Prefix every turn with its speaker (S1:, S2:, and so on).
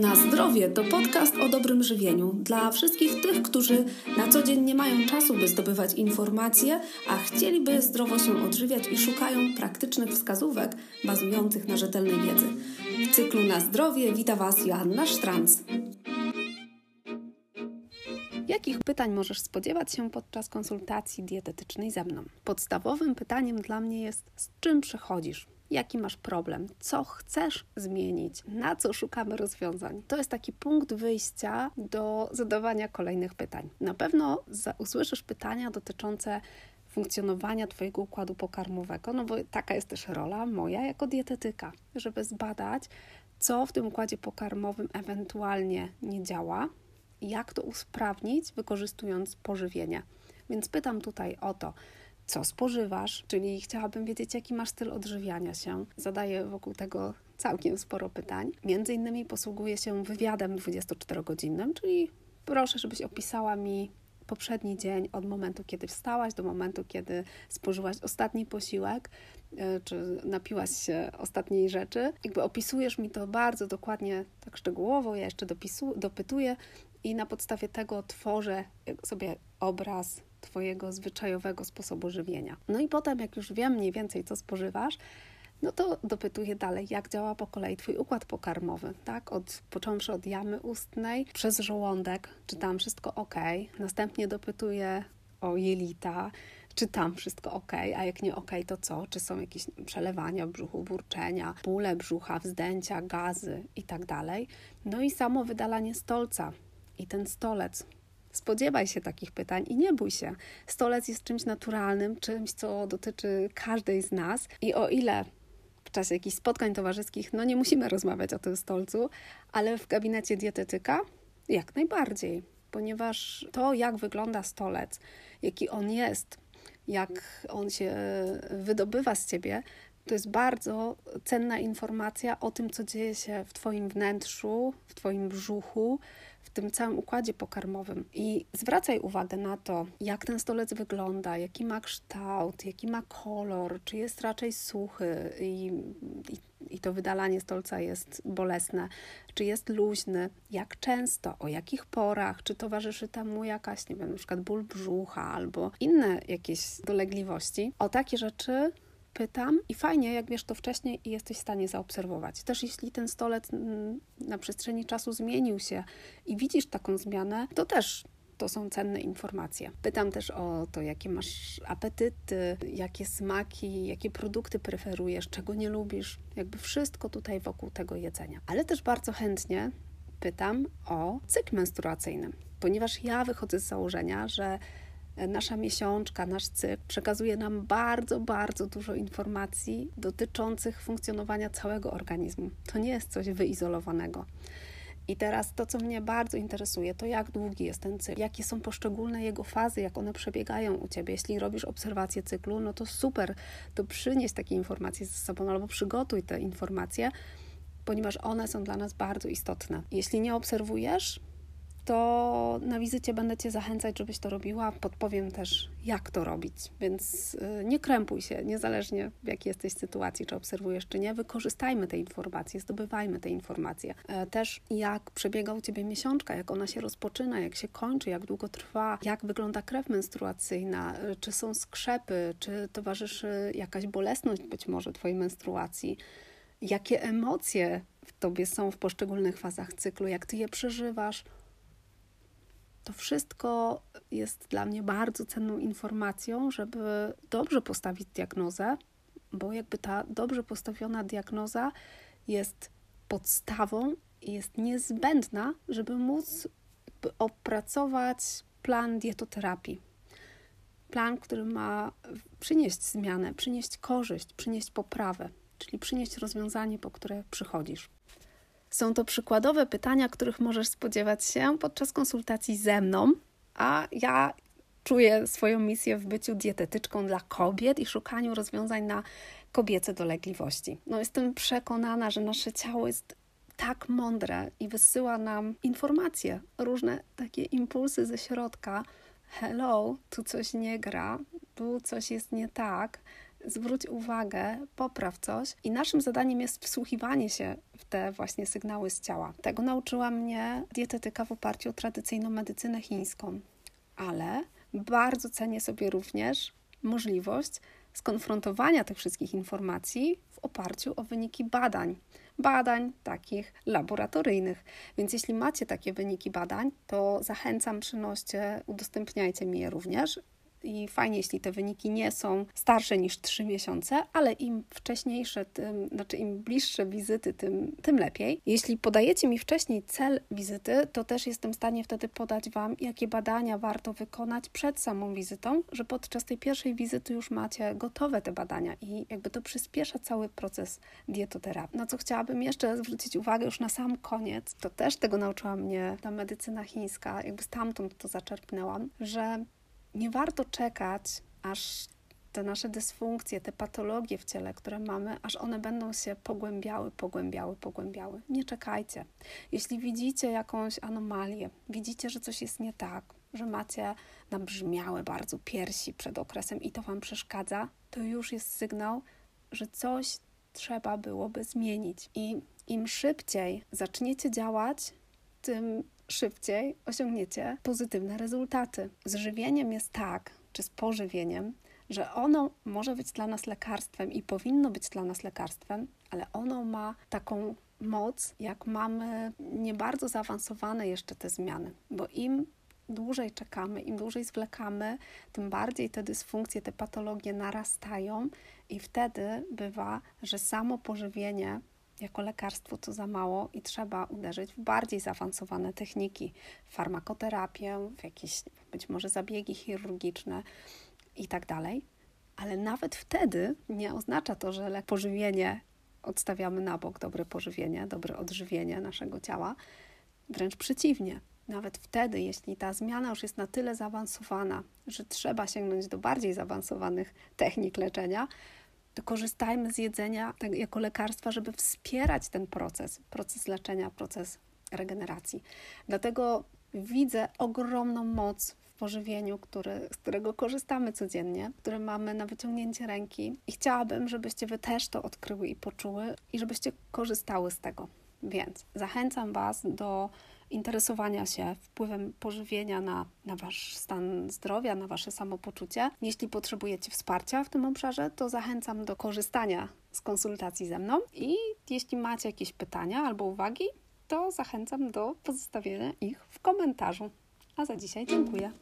S1: Na zdrowie to podcast o dobrym żywieniu dla wszystkich tych, którzy na co dzień nie mają czasu, by zdobywać informacje, a chcieliby zdrowo się odżywiać i szukają praktycznych wskazówek bazujących na rzetelnej wiedzy. W cyklu Na zdrowie wita Was Joanna Sztranc. Jakich pytań możesz spodziewać się podczas konsultacji dietetycznej ze mną? Podstawowym pytaniem dla mnie jest: z czym przychodzisz? Jaki masz problem, co chcesz zmienić, na co szukamy rozwiązań. To jest taki punkt wyjścia do zadawania kolejnych pytań. Na pewno usłyszysz pytania dotyczące funkcjonowania Twojego układu pokarmowego, no bo taka jest też rola moja jako dietetyka, żeby zbadać, co w tym układzie pokarmowym ewentualnie nie działa, jak to usprawnić, wykorzystując pożywienie. Więc pytam tutaj o to, co spożywasz, czyli chciałabym wiedzieć, jaki masz styl odżywiania się. Zadaję wokół tego całkiem sporo pytań. Między innymi posługuję się wywiadem 24-godzinnym, czyli proszę, żebyś opisała mi poprzedni dzień od momentu, kiedy wstałaś do momentu, kiedy spożyłaś ostatni posiłek, e, czy napiłaś się ostatniej rzeczy. Jakby opisujesz mi to bardzo dokładnie, tak szczegółowo, ja jeszcze dopisu, dopytuję i na podstawie tego tworzę sobie obraz Twojego zwyczajowego sposobu żywienia. No i potem, jak już wiem mniej więcej, co spożywasz, no to dopytuję dalej, jak działa po kolei Twój układ pokarmowy, tak? Od, począwszy od jamy ustnej, przez żołądek, czy tam wszystko ok. Następnie dopytuję o jelita, czy tam wszystko ok, a jak nie ok, to co? Czy są jakieś przelewania brzuchu, burczenia, bóle brzucha, wzdęcia, gazy i tak dalej. No i samo wydalanie stolca i ten stolec, Spodziewaj się takich pytań i nie bój się. Stolec jest czymś naturalnym, czymś, co dotyczy każdej z nas. I o ile w czasie jakichś spotkań towarzyskich, no nie musimy rozmawiać o tym stolcu, ale w gabinecie dietetyka jak najbardziej, ponieważ to, jak wygląda stolec, jaki on jest, jak on się wydobywa z ciebie, to jest bardzo cenna informacja o tym, co dzieje się w Twoim wnętrzu, w Twoim brzuchu, w tym całym układzie pokarmowym. I zwracaj uwagę na to, jak ten stolec wygląda, jaki ma kształt, jaki ma kolor, czy jest raczej suchy i, i, i to wydalanie stolca jest bolesne, czy jest luźny, jak często, o jakich porach, czy towarzyszy temu jakaś, nie wiem, na przykład ból brzucha albo inne jakieś dolegliwości. O takie rzeczy pytam i fajnie, jak wiesz to wcześniej i jesteś w stanie zaobserwować. Też jeśli ten stolec mm, na przestrzeni czasu zmienił się i widzisz taką zmianę, to też to są cenne informacje. Pytam też o to, jakie masz apetyty, jakie smaki, jakie produkty preferujesz, czego nie lubisz, jakby wszystko tutaj wokół tego jedzenia. Ale też bardzo chętnie pytam o cykl menstruacyjny, ponieważ ja wychodzę z założenia, że nasza miesiączka, nasz cykl przekazuje nam bardzo, bardzo dużo informacji dotyczących funkcjonowania całego organizmu. To nie jest coś wyizolowanego. I teraz to, co mnie bardzo interesuje, to jak długi jest ten cykl, jakie są poszczególne jego fazy, jak one przebiegają u ciebie. Jeśli robisz obserwację cyklu, no to super, to przynieś takie informacje ze sobą albo przygotuj te informacje, ponieważ one są dla nas bardzo istotne. Jeśli nie obserwujesz, to na wizycie będę Cię zachęcać, żebyś to robiła. Podpowiem też, jak to robić. Więc y, nie krępuj się, niezależnie w jakiej jesteś sytuacji, czy obserwujesz, czy nie. Wykorzystajmy te informacje, zdobywajmy te informacje. E, też jak przebiega u Ciebie miesiączka, jak ona się rozpoczyna, jak się kończy, jak długo trwa, jak wygląda krew menstruacyjna, e, czy są skrzepy, czy towarzyszy jakaś bolesność być może Twojej menstruacji jakie emocje w tobie są w poszczególnych fazach cyklu, jak ty je przeżywasz, to wszystko jest dla mnie bardzo cenną informacją, żeby dobrze postawić diagnozę, bo jakby ta dobrze postawiona diagnoza jest podstawą i jest niezbędna, żeby móc opracować plan dietoterapii. Plan, który ma przynieść zmianę, przynieść korzyść, przynieść poprawę, czyli przynieść rozwiązanie, po które przychodzisz. Są to przykładowe pytania, których możesz spodziewać się podczas konsultacji ze mną, a ja czuję swoją misję w byciu dietetyczką dla kobiet i szukaniu rozwiązań na kobiece dolegliwości. No, jestem przekonana, że nasze ciało jest tak mądre i wysyła nam informacje, różne takie impulsy ze środka. Hello, tu coś nie gra, tu coś jest nie tak zwróć uwagę, popraw coś. I naszym zadaniem jest wsłuchiwanie się w te właśnie sygnały z ciała. Tego nauczyła mnie dietetyka w oparciu o tradycyjną medycynę chińską. Ale bardzo cenię sobie również możliwość skonfrontowania tych wszystkich informacji w oparciu o wyniki badań. Badań takich laboratoryjnych. Więc jeśli macie takie wyniki badań, to zachęcam, przynoście, udostępniajcie mi je również i fajnie, jeśli te wyniki nie są starsze niż 3 miesiące, ale im wcześniejsze, tym, znaczy im bliższe wizyty, tym, tym lepiej. Jeśli podajecie mi wcześniej cel wizyty, to też jestem w stanie wtedy podać Wam, jakie badania warto wykonać przed samą wizytą, że podczas tej pierwszej wizyty już macie gotowe te badania i jakby to przyspiesza cały proces dietoterapii. Na co chciałabym jeszcze zwrócić uwagę już na sam koniec, to też tego nauczyła mnie ta medycyna chińska, jakby stamtąd to zaczerpnęłam, że nie warto czekać, aż te nasze dysfunkcje, te patologie w ciele, które mamy, aż one będą się pogłębiały, pogłębiały, pogłębiały. Nie czekajcie. Jeśli widzicie jakąś anomalię, widzicie, że coś jest nie tak, że macie nabrzmiałe bardzo piersi przed okresem i to Wam przeszkadza, to już jest sygnał, że coś trzeba byłoby zmienić. I im szybciej zaczniecie działać, tym szybciej osiągniecie pozytywne rezultaty. Z żywieniem jest tak, czy z pożywieniem, że ono może być dla nas lekarstwem i powinno być dla nas lekarstwem, ale ono ma taką moc, jak mamy nie bardzo zaawansowane jeszcze te zmiany, bo im dłużej czekamy, im dłużej zwlekamy, tym bardziej te dysfunkcje, te patologie narastają i wtedy bywa, że samo pożywienie jako lekarstwo to za mało i trzeba uderzyć w bardziej zaawansowane techniki, farmakoterapię, w jakieś być może zabiegi chirurgiczne i tak. Ale nawet wtedy nie oznacza to, że pożywienie odstawiamy na bok, dobre pożywienie, dobre odżywienie naszego ciała. Wręcz przeciwnie. Nawet wtedy, jeśli ta zmiana już jest na tyle zaawansowana, że trzeba sięgnąć do bardziej zaawansowanych technik leczenia, to korzystajmy z jedzenia tak, jako lekarstwa, żeby wspierać ten proces, proces leczenia, proces regeneracji. Dlatego widzę ogromną moc w pożywieniu, który, z którego korzystamy codziennie, które mamy na wyciągnięcie ręki i chciałabym, żebyście Wy też to odkryły i poczuły i żebyście korzystały z tego. Więc zachęcam Was do interesowania się wpływem pożywienia na, na Wasz stan zdrowia, na Wasze samopoczucie. Jeśli potrzebujecie wsparcia w tym obszarze, to zachęcam do korzystania z konsultacji ze mną i jeśli macie jakieś pytania albo uwagi, to zachęcam do pozostawienia ich w komentarzu. A za dzisiaj dziękuję.